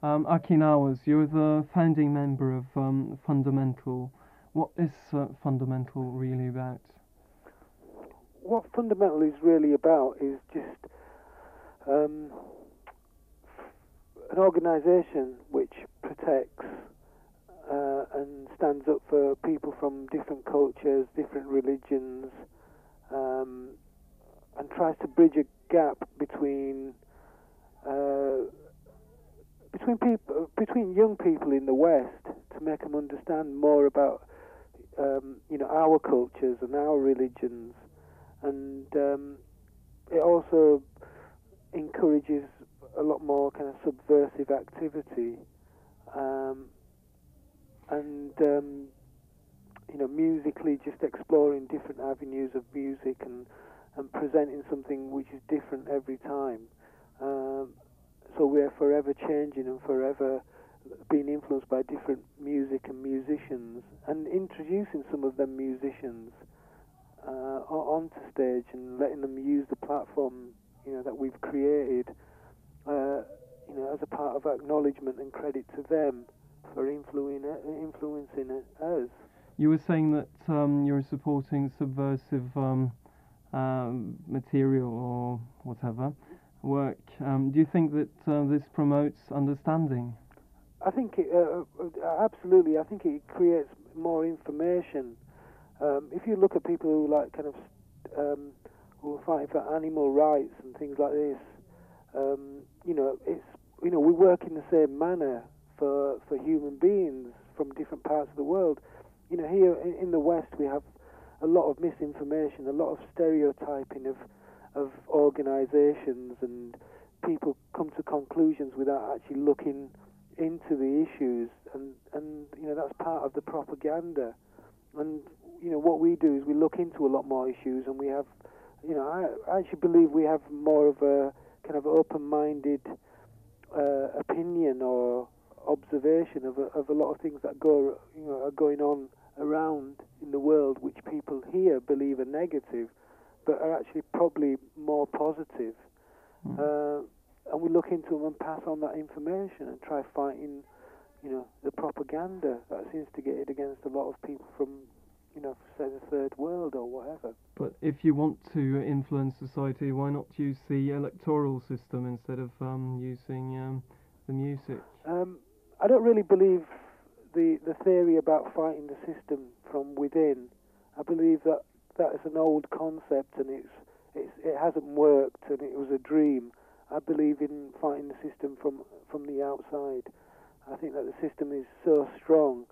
Um, Aki Nawaz, you're the founding member of um, Fundamental. What is uh, Fundamental really about? What Fundamental is really about is just um, an organisation which protects uh, and stands up for people from different cultures, different religions, um, and tries to bridge a gap between uh, between people between young people in the West to make them understand more about um, you know our cultures and our religions, and um, it also encourages a lot more kind of subversive activity. Um, and um, you know, musically, just exploring different avenues of music and and presenting something which is different every time. Um, so we're forever changing and forever being influenced by different music and musicians, and introducing some of them musicians uh, onto stage and letting them use the platform, you know, that we've created, uh, you know, as a part of acknowledgement and credit to them for influencing us. You were saying that um, you're supporting subversive um, um, material or whatever work. Um, do you think that uh, this promotes understanding? I think it, uh, uh, absolutely. I think it creates more information. Um, if you look at people who like kind of um, who are fighting for animal rights and things like this, you know, it's you know we work in the same manner for for human beings from different parts of the world. You know, here in the West we have a lot of misinformation, a lot of stereotyping of of organisations, and people come to conclusions without actually looking into the issues, and and you know that's part of the propaganda. And you know what we do is we look into a lot more issues, and we have, you know, I, I actually believe we have more of a kind of open-minded uh, opinion or observation of a, of a lot of things that go you know are going on around in the world which people here believe are negative but are actually probably more positive mm. uh, and we look into them and pass on that information and try fighting you know the propaganda that's instigated against a lot of people from you know say the third world or whatever but if you want to influence society why not use the electoral system instead of um, using um, the music um, I don't really believe the the theory about fighting the system from within. I believe that that is an old concept and it's, it's it hasn't worked and it was a dream. I believe in fighting the system from from the outside. I think that the system is so strong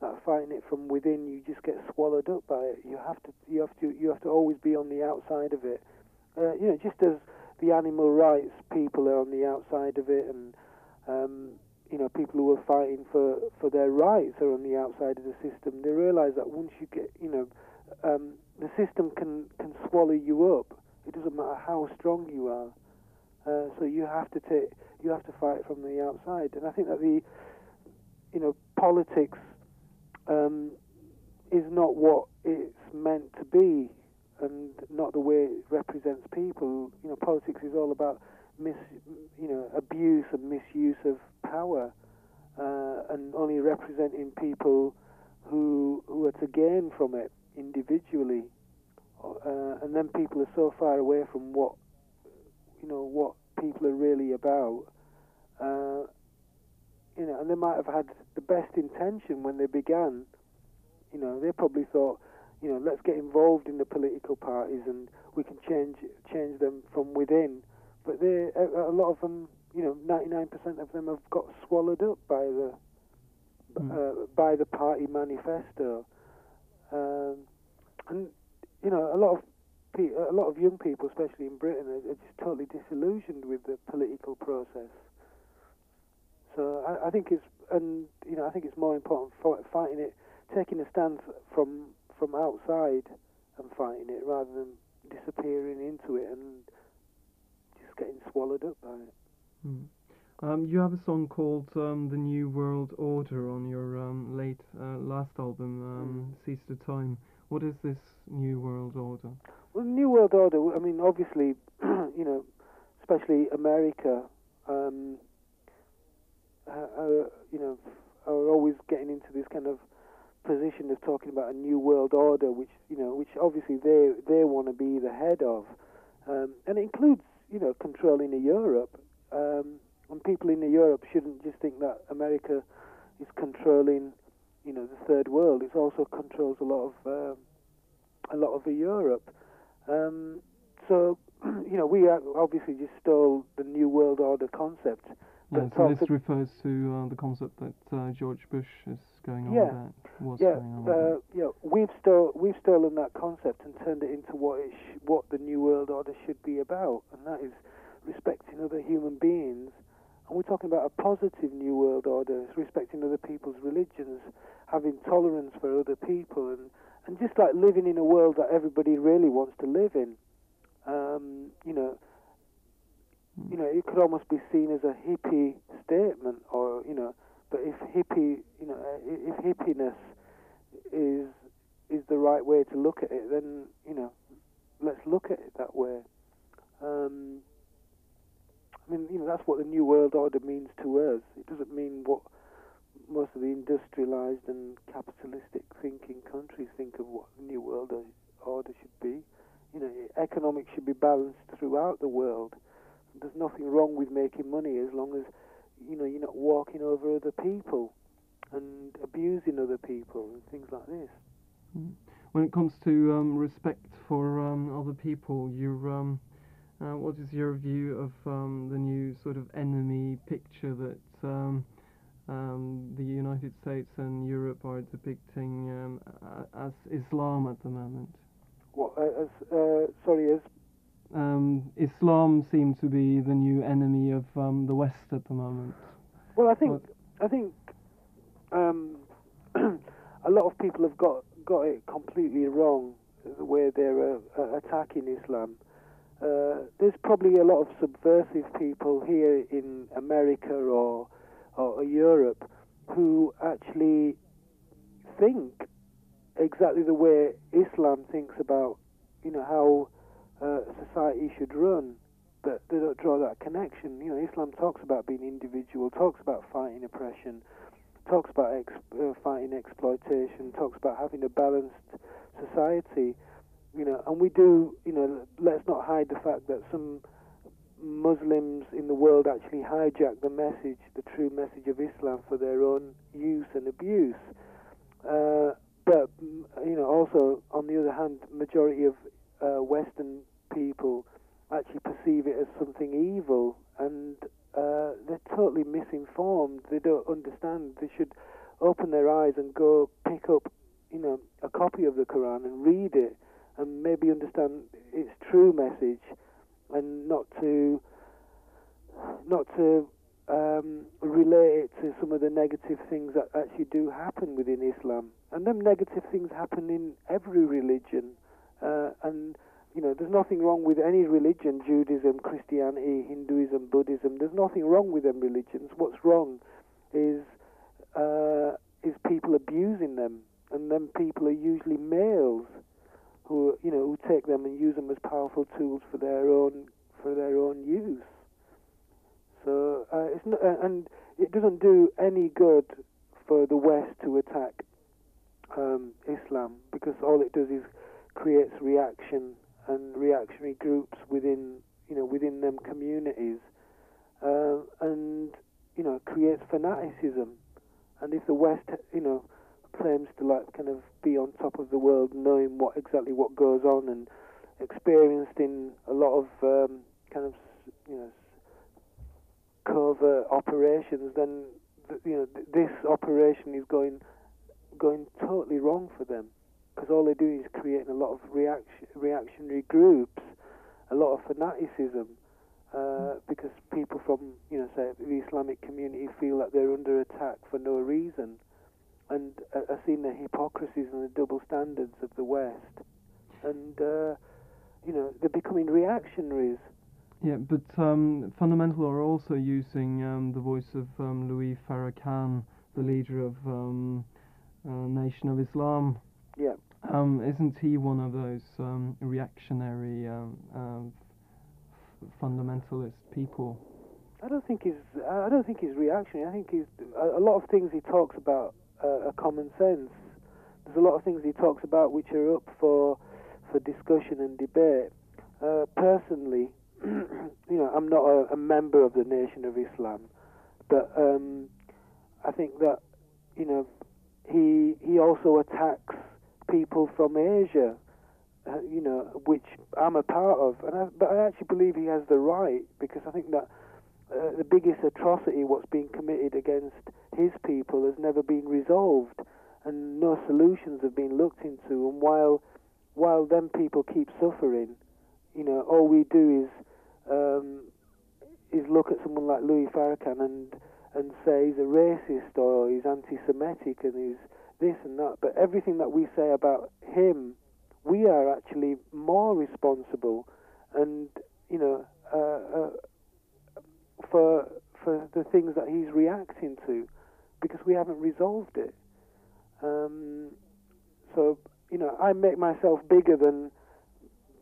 that fighting it from within, you just get swallowed up by it. You have to you have to you have to always be on the outside of it. Uh, you know, just as the animal rights people are on the outside of it, and um, you know, people who are fighting for, for their rights are on the outside of the system. They realise that once you get, you know, um, the system can, can swallow you up. It doesn't matter how strong you are. Uh, so you have to take, you have to fight from the outside. And I think that the, you know, politics um, is not what it's meant to be, and not the way it represents people. You know, politics is all about mis, you know, abuse and misuse of power, uh, and only representing people who who are to gain from it individually, uh, and then people are so far away from what you know what people are really about. Uh, you know, and they might have had the best intention when they began. You know, they probably thought, you know, let's get involved in the political parties and we can change change them from within but they a, a lot of them, you know, 99% of them have got swallowed up by the mm. uh, by the party manifesto, um, and you know, a lot of pe- a lot of young people, especially in Britain, are, are just totally disillusioned with the political process. So I, I think it's and you know I think it's more important fighting it, taking a stance from from outside and fighting it rather than disappearing into it and just getting swallowed up by it. Mm. Um, you have a song called um, "The New World Order" on your um, late uh, last album, um, mm. "Seize the Time." What is this New World Order? Well, New World Order. I mean, obviously, you know, especially America um, uh, uh, you know, are always getting into this kind of position of talking about a new world order, which you know, which obviously they they want to be the head of, um, and it includes you know controlling Europe. Um, and people in Europe shouldn't just think that America is controlling, you know, the third world. It also controls a lot of um, a lot of Europe. Um, so, you know, we obviously just stole the New World Order concept. Yeah, so this refers to uh, the concept that uh, George Bush is going on yeah, about. Was yeah, going on uh, yeah. We've stole, we've stolen that concept and turned it into what it sh- what the New World Order should be about, and that is respecting other human beings. And we're talking about a positive New World Order, respecting other people's religions, having tolerance for other people, and and just like living in a world that everybody really wants to live in. Um, you know, you know, it could almost be seen as a hippie statement, or you know, but if hippie, you know, if hippiness is is the right way to look at it, then you know, let's look at it that way. Um, I mean, you know, that's what the New World Order means to us. It doesn't mean what most of the industrialized and capitalistic thinking countries think of what the New World Order should be. You know, economics should be balanced throughout the world. There's nothing wrong with making money as long as, you know, you're not walking over other people and abusing other people and things like this. Mm. When it comes to um, respect for um, other people, you're um, uh, what is your view of um, the new sort of enemy picture that um, um, the United States and Europe are depicting um, as Islam at the moment? What, uh, as, uh, sorry, as? Um, Islam seems to be the new enemy of um, the West at the moment. Well, I think what? I think a lot of people have got got it completely wrong where they're uh, attacking Islam. Uh, there's probably a lot of subversive people here in America or, or Europe who actually think exactly the way Islam thinks about, you know, how uh, society should run, but they don't draw that connection. You know, Islam talks about being individual, talks about fighting oppression, talks about ex- uh, fighting exploitation, talks about having a balanced society you know, and we do, you know, let's not hide the fact that some Muslims in the world actually hijack the message, the true message of Islam for their own use and abuse. Uh, but you know, also on the other hand, majority of uh, Western people actually perceive it as something evil, and uh, they're totally misinformed. They don't understand. They should open their eyes and go pick up, you know, a copy of the Quran and read it and maybe understand its true message and not to not to um, relate it to some of the negative things that actually do happen within Islam. And them negative things happen in every religion. Uh, and, you know, there's nothing wrong with any religion Judaism, Christianity, Hinduism, Buddhism. There's nothing wrong with them religions. What's wrong is, uh, is people abusing them. And them people are usually males who you know who take them and use them as powerful tools for their own for their own use. So uh, it's not, uh, and it doesn't do any good for the West to attack um, Islam because all it does is creates reaction and reactionary groups within you know within them communities, uh, and you know creates fanaticism. And if the West you know claims to like kind of be on top of the world, knowing what exactly what goes on, and experienced in a lot of um, kind of you know covert operations, then you know this operation is going going totally wrong for them because all they do is creating a lot of reaction, reactionary groups, a lot of fanaticism. Uh, because people from, you know, say the Islamic community feel that they're under attack for no reason, and uh, I've seen the hypocrisies and the double standards of the West, and uh, you know they're becoming reactionaries. Yeah, but um, Fundamental are also using um, the voice of um, Louis Farrakhan, the leader of um, uh, Nation of Islam. Yeah. Um, isn't he one of those um, reactionary uh, fundamentalist people? I don't think he's. I don't think he's reactionary. I think he's a lot of things he talks about are common sense. There's a lot of things he talks about which are up for for discussion and debate. Uh, personally, you know, I'm not a, a, member of the Nation of Islam, but um, I think that you know he he also attacks people from Asia, uh, you know, which I'm a part of, and I, but I actually believe he has the right because I think that uh, the biggest atrocity what's been committed against his people has never been resolved, and no solutions have been looked into, and while while them people keep suffering, you know, all we do is um, is look at someone like Louis Farrakhan and and say he's a racist or he's anti-Semitic and he's this and that. But everything that we say about him, we are actually more responsible, and you know, uh, uh, for for the things that he's reacting to, because we haven't resolved it. Um, so you know, I make myself bigger than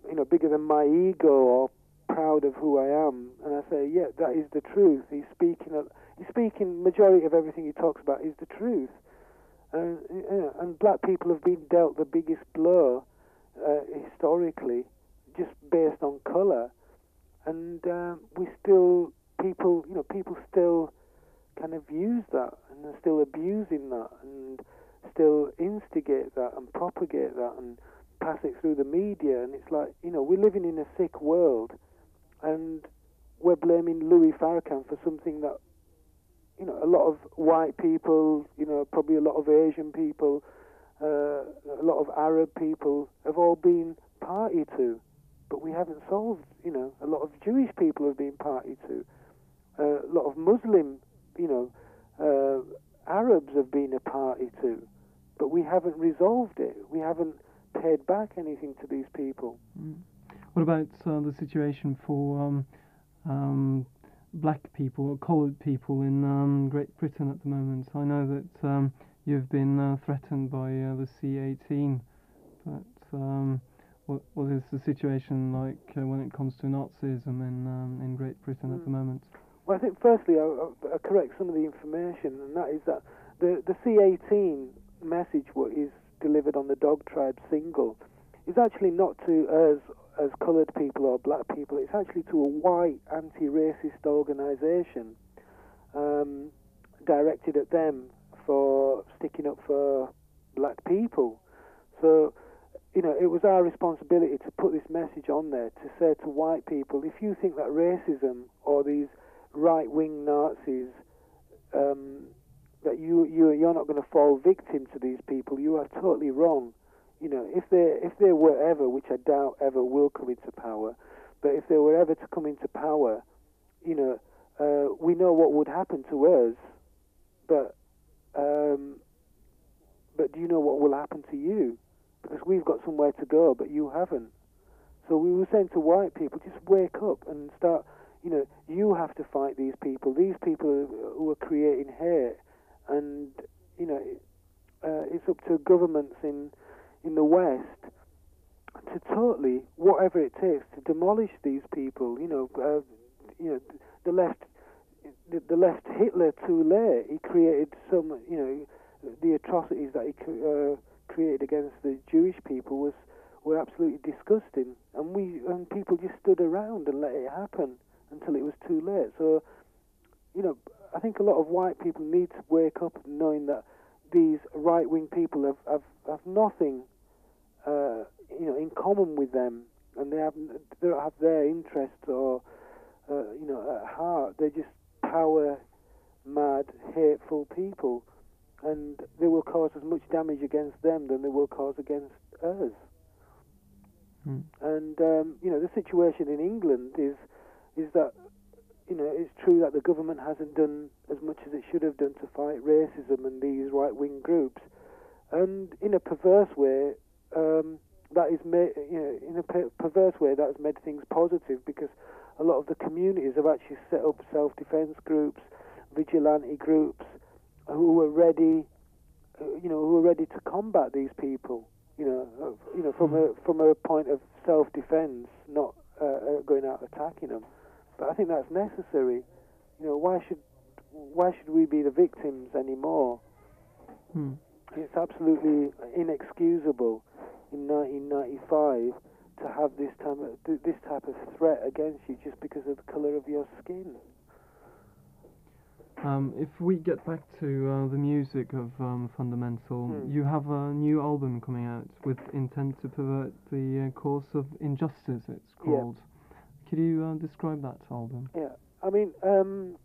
you know, bigger than my ego or proud of who I am, and I say, yeah, that is the truth. He's speaking. He's speaking. Majority of everything he talks about is the truth, and and black people have been dealt the biggest blow uh, historically, just based on color, and uh, we still people, you know, people still kind of use that and they're still abusing that and still instigate that and propagate that and pass it through the media. And it's like, you know, we're living in a sick world and we're blaming Louis Farrakhan for something that, you know, a lot of white people, you know, probably a lot of Asian people, uh, a lot of Arab people have all been party to. But we haven't solved, you know, a lot of Jewish people have been party to. A lot of Muslim, you know, uh, Arabs have been a party to. But we haven't resolved it. We haven't paid back anything to these people. Mm. What about uh, the situation for um, um, black people or coloured people in um, Great Britain at the moment? I know that um, you've been uh, threatened by uh, the C-18, but um, what, what is the situation like uh, when it comes to Nazism in um, in Great Britain mm. at the hmm. moment? Well, I think firstly I'll, I'll, correct some of the information, and that is that the the C-18 message what is delivered on the Dog Tribe single is actually not to us as coloured people or black people. It's actually to a white anti-racist organisation um, directed at them for sticking up for black people. So, you know, it was our responsibility to put this message on there to say to white people, if you think that racism or these right-wing Nazis um, that you you you're not going to fall victim to these people. You are totally wrong. You know, if they if they were ever, which I doubt ever will come into power, but if they were ever to come into power, you know, uh, we know what would happen to us, but um, but do you know what will happen to you? Because we've got somewhere to go, but you haven't. So we were saying to white people, just wake up and start. You know, you have to fight these people. These people who are creating hate and you know uh, it's up to governments in in the West to totally whatever it takes to demolish these people. You know, uh, you know the left. The, the left Hitler too late. He created some, you know, the atrocities that he uh, created against the Jewish people was were absolutely disgusting, and we and people just stood around and let it happen until it was too late. So, you know, I think a lot of white people need to wake up knowing that these right wing people have, have, have nothing uh, you know in common with them, and they have they don't have their interests or uh, you know at heart. They're just power mad, hateful people, and they will cause as much damage against them than they will cause against us. Mm. And um, you know the situation in England is is that you know, it's true that the government hasn't done as much as it should have done to fight racism and these right-wing groups, and in a perverse way, um, that is made, you know, in a per- perverse way that has made things positive because a lot of the communities have actually set up self-defense groups, vigilante groups, who are ready, uh, you know, who are ready to combat these people. You know, uh, you know, from a from a point of self-defense, not uh, uh going out attacking them. But I think that's necessary. You know, why should why should we be the victims anymore? Hmm. It's absolutely inexcusable in 1995 to have this type of, this type of threat against you just because of the colour of your skin. Um, if we get back to uh, the music of um, Fundamental, Hmm. you have a new album coming out with intent to pervert the uh, cause of injustice. It's Yeah. Could you uh, describe that album? Yeah, I mean, um,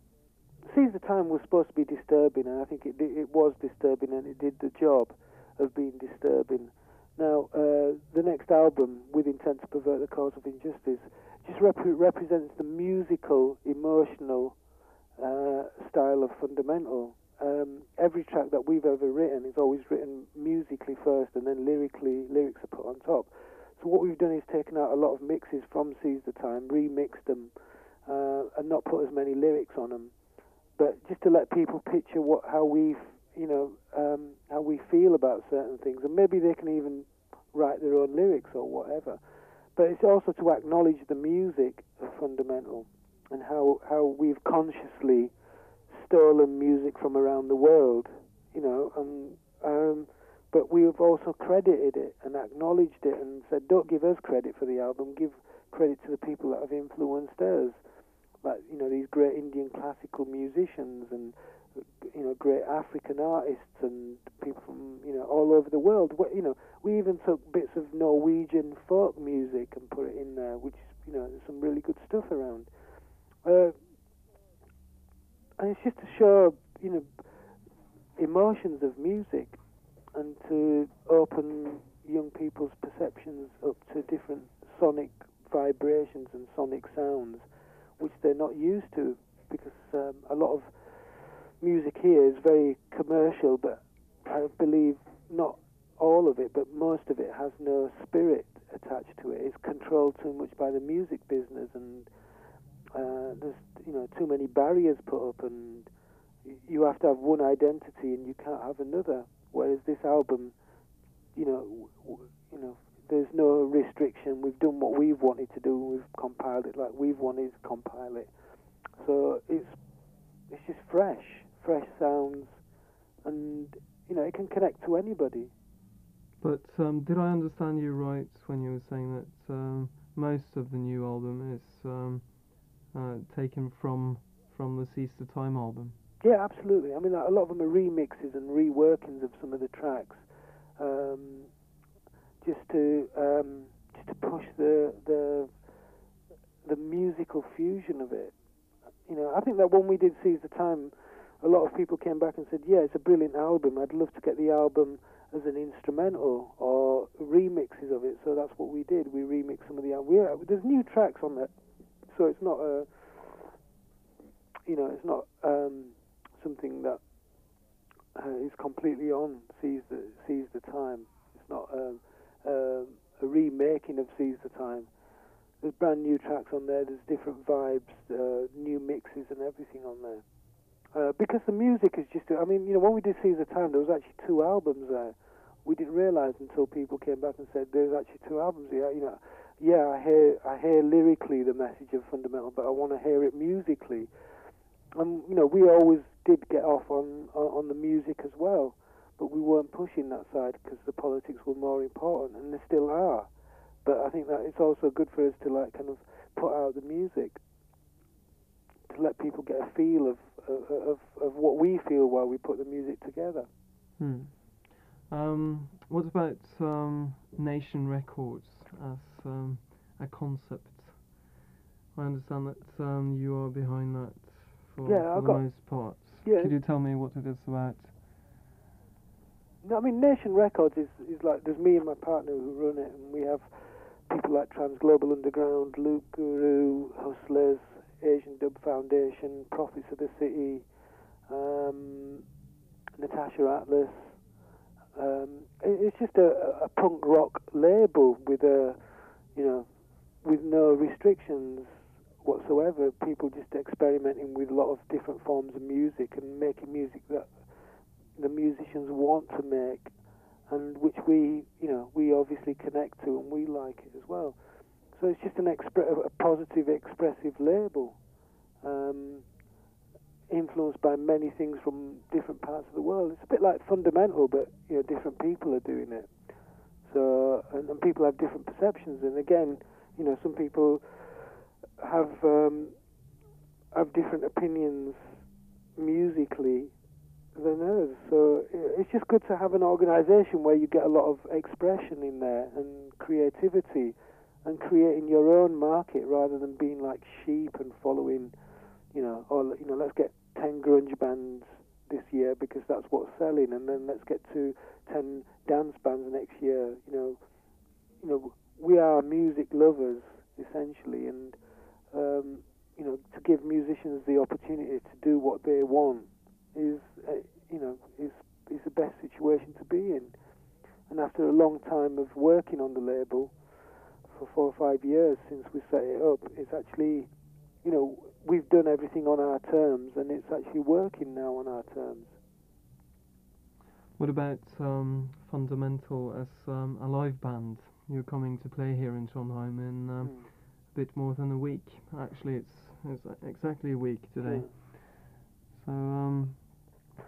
Seize the Time was supposed to be disturbing, and I think it it was disturbing, and it did the job of being disturbing. Now, uh, the next album, with intent to pervert the cause of injustice, just rep- represents the musical, emotional uh, style of fundamental. Um, every track that we've ever written is always written musically first, and then lyrically, lyrics are put on top. So what we've done is taken out a lot of mixes from Seize the Time, remixed them, uh, and not put as many lyrics on them. But just to let people picture what how we, you know, um, how we feel about certain things, and maybe they can even write their own lyrics or whatever. But it's also to acknowledge the music of fundamental and how how we've consciously stolen music from around the world, you know, and um, but we have also credited it and acknowledged it and said, don't give us credit for the album, give credit to the people that have influenced us, like you know these great Indian classical musicians and you know great African artists and people from you know all over the world. You know, we even took bits of Norwegian folk music and put it in there, which you know there's some really good stuff around. Uh, and it's just to show you know emotions of music and to open young people's perceptions up to different sonic vibrations and sonic sounds which they're not used to because um, a lot of music here is very commercial but I believe not all of it but most of it has no spirit attached to it. It's controlled too much by the music business and uh, there's you know too many barriers put up and you have to have one identity and you can't have another whereas this album you know w- you know there's no restriction. We've done what we've wanted to do. We've compiled it like we've wanted to compile it. So it's it's just fresh fresh sounds. And you know it can connect to anybody. But um, did I understand you right when you were saying that um, most of the new album is um, uh, taken from from the Seize the Time album? Yeah, absolutely. I mean, a lot of them are remixes and reworkings of some of the tracks, um, just to um, just to push the the the musical fusion of it. You know, I think that when we did Seize the Time, a lot of people came back and said, "Yeah, it's a brilliant album. I'd love to get the album as an instrumental or remixes of it." So that's what we did. We remixed some of the album. We, there's new tracks on there, so it's not a you know, it's not um, something that uh, is completely on seize the the time. It's not um, um a remaking of seize the time. There's brand new tracks on there. There's different vibes, uh, new mixes, and everything on there. Uh, because the music is just, I mean, you know, when we did Seize the Time, there was actually two albums there. We didn't realise until people came back and said there's actually two albums here. You know, yeah, I hear, I hear lyrically the message of fundamental, but I want to hear it musically and you know we always did get off on, on on the music as well, but we weren't pushing that side because the politics were more important, and they still are. But I think that it's also good for us to like kind of put out the music to let people get a feel of of of, of what we feel while we put the music together. Hmm. Um, what about um, Nation Records as um, a concept? I understand that um, you are behind that for, Yeah, for I've the got- most part. Could you tell me what it is about? No, I mean Nation Records is is like there's me and my partner who run it, and we have people like Transglobal Underground, Loop Guru, Hustlers, Asian Dub Foundation, Prophets of the City, um, Natacha Atlas. Um, it, it's just a, a punk rock label with a, you know, with no restrictions whatsoever. People just experimenting with a lot of different forms of music and making music that the musicians want to make and which we you know we obviously connect to and we like it as well so it's just an expre- a positive expressive label um, influenced by many things from different parts of the world. It's a bit like fundamental, but you know, different people are doing it. So, and, and people have different perceptions. And again, you know, some people have um, have different opinions musically than others. So it's just good to have an organisation where you get a lot of expression in there and creativity and creating your own market rather than being like sheep and following, you know, or you know, let's get ten grunge bands this year because that's what's selling, and then let's get to ten dance bands next year. You know, you know, we are music lovers essentially, and um, you know, to give musicians the opportunity to do what they want is, uh, you know, is is the best situation to be in. And after a long time of working on the label, for four or five years since we set it up, it's actually, you know, we've done everything on our terms, and it's actually working now on our terms. What about um, Fundamental as um, a live band? You're coming to play here in Trondheim in um, mm. A bit more than a week. Actually, it's, it's exactly a week today. So, um,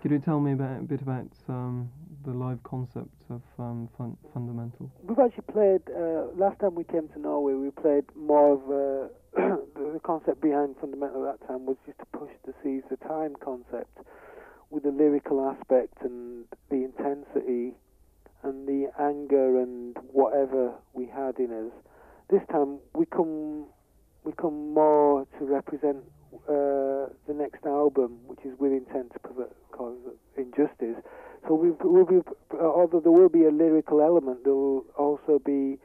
could you tell me about, a bit about um, the live concept of um, fun Fundamental? We've actually played, uh, last time we came to Norway, we played more of uh, the concept behind Fundamental at that time was just to push the seize the time concept with the lyrical aspect and the intensity and the anger and whatever we had in us. This time we come we come more to represent uh, the next album, which is with intent to cause injustice. So we will be, although there will be a lyrical element, there will also be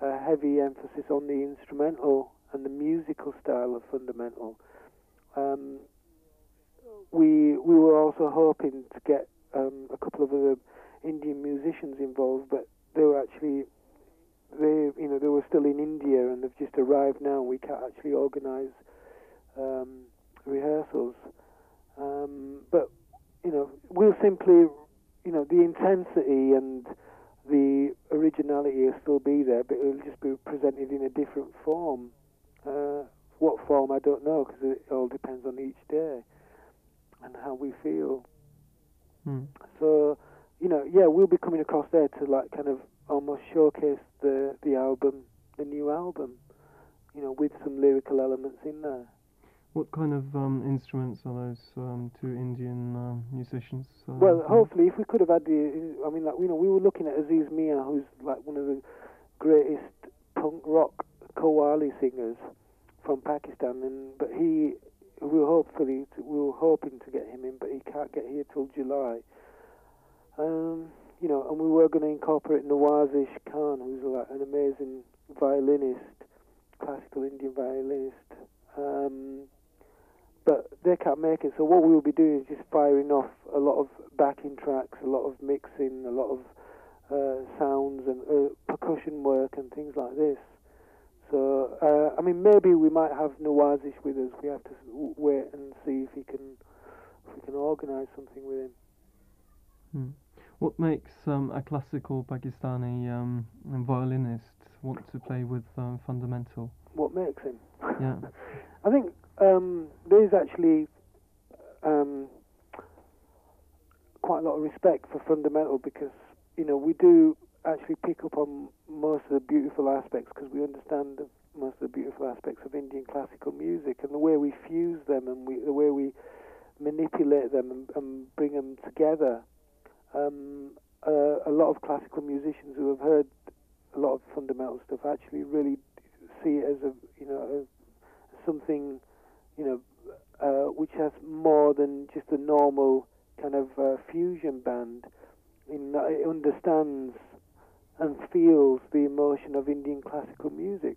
a heavy emphasis on the instrumental and the musical style of fundamental. Um, we we were also hoping to get um, a couple of other Indian musicians involved, but they were actually they you know they were still in India and they've just arrived now. We can't actually organise um, rehearsals, um, but you know we'll simply you know the intensity and the originality will still be there, but it'll just be presented in a different form. Uh, what form I don't know because it all depends on each day and how we feel. Hmm. So, you know, yeah, we'll be coming across there to like kind of almost showcase the the album, the new album, you know, with some lyrical elements in there. What kind of um, instruments are those um, two Indian um, musicians? Uh, well, hopefully, if we could have had the, I mean, like you know, we were looking at Aziz Mian, who's like one of the greatest punk rock qawwali singers from Pakistan, and but he we were hopefully we were hoping to get him in, but he can't get here till July. Um, you know, and we were going to incorporate Nawazish Khan, who's like an amazing violinist, classical Indian violinist. Um, but they can't make it. So what we will be doing is just firing off a lot of backing tracks, a lot of mixing, a lot of uh, sounds and uh, percussion work and things like this. So, uh, I mean, maybe we might have Nawazish with us. We have to wait and see if he can, if we can organise something with him. Hmm. What makes um, a classical Pakistani um, violinist want to play with um, fundamental? What makes him? Yeah. I think um, there is actually um, quite a lot of respect for fundamental because you know we do actually pick up on most of the beautiful aspects because we understand most of the beautiful aspects of Indian classical music and the way we fuse them and we, the way we manipulate them and, and bring them together. Um, uh, a lot of classical musicians who have heard a lot of fundamental stuff actually really see it as a you know a, something you know uh, which has more than just a normal kind of uh, fusion band. In, it understands and feels the emotion of Indian classical music.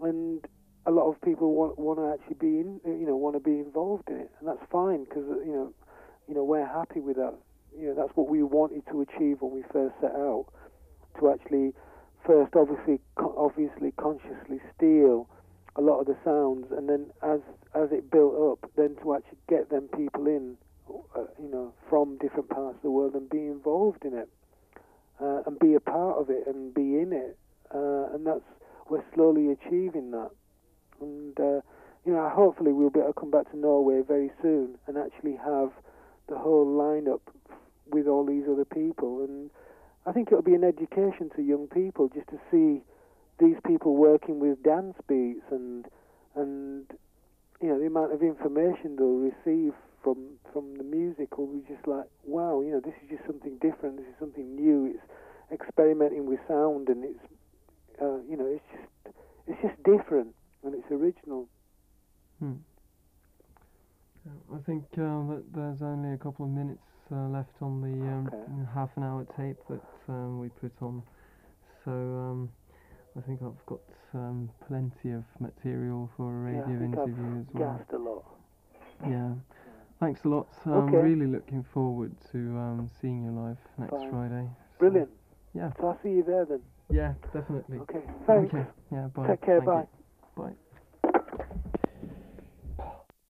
And a lot of people want want to actually be in, you know, want to be involved in it, and that's fine because you know, you know, we're happy with that. You know, that's what we wanted to achieve when we first set out to actually first, obviously, obviously, consciously steal a lot of the sounds, and then as as it built up, then to actually get them people in, uh, you know, from different parts of the world and be involved in it uh, and be a part of it and be in it. Uh, and that's we're slowly achieving that. And uh, you know, hopefully we'll be able to come back to Norway very soon and actually have the whole lineup with all these other people. And I think it'll be an education to young people just to see these people working with dance beats and and you know the amount of information they'll receive from from the music will be just like wow you know this is just something different this is something new it's experimenting with sound and it's uh, you know it's just it's just different and it's original Hmm. I think uh, that there's only a couple of minutes uh, left on the um, Okay. half an hour tape that um, we put on. So um, I think I've got um, plenty of material for a radio Yeah, I radio think I've interview as well. gassed a lot Yeah. Thanks a lot. I'm Okay. really looking forward to um, seeing you live next. Friday. So- brilliant Yeah. so I'll see you there then Yeah, definitely. okay thanks Okay. Yeah. Bye. take care Thank bye you. Bye.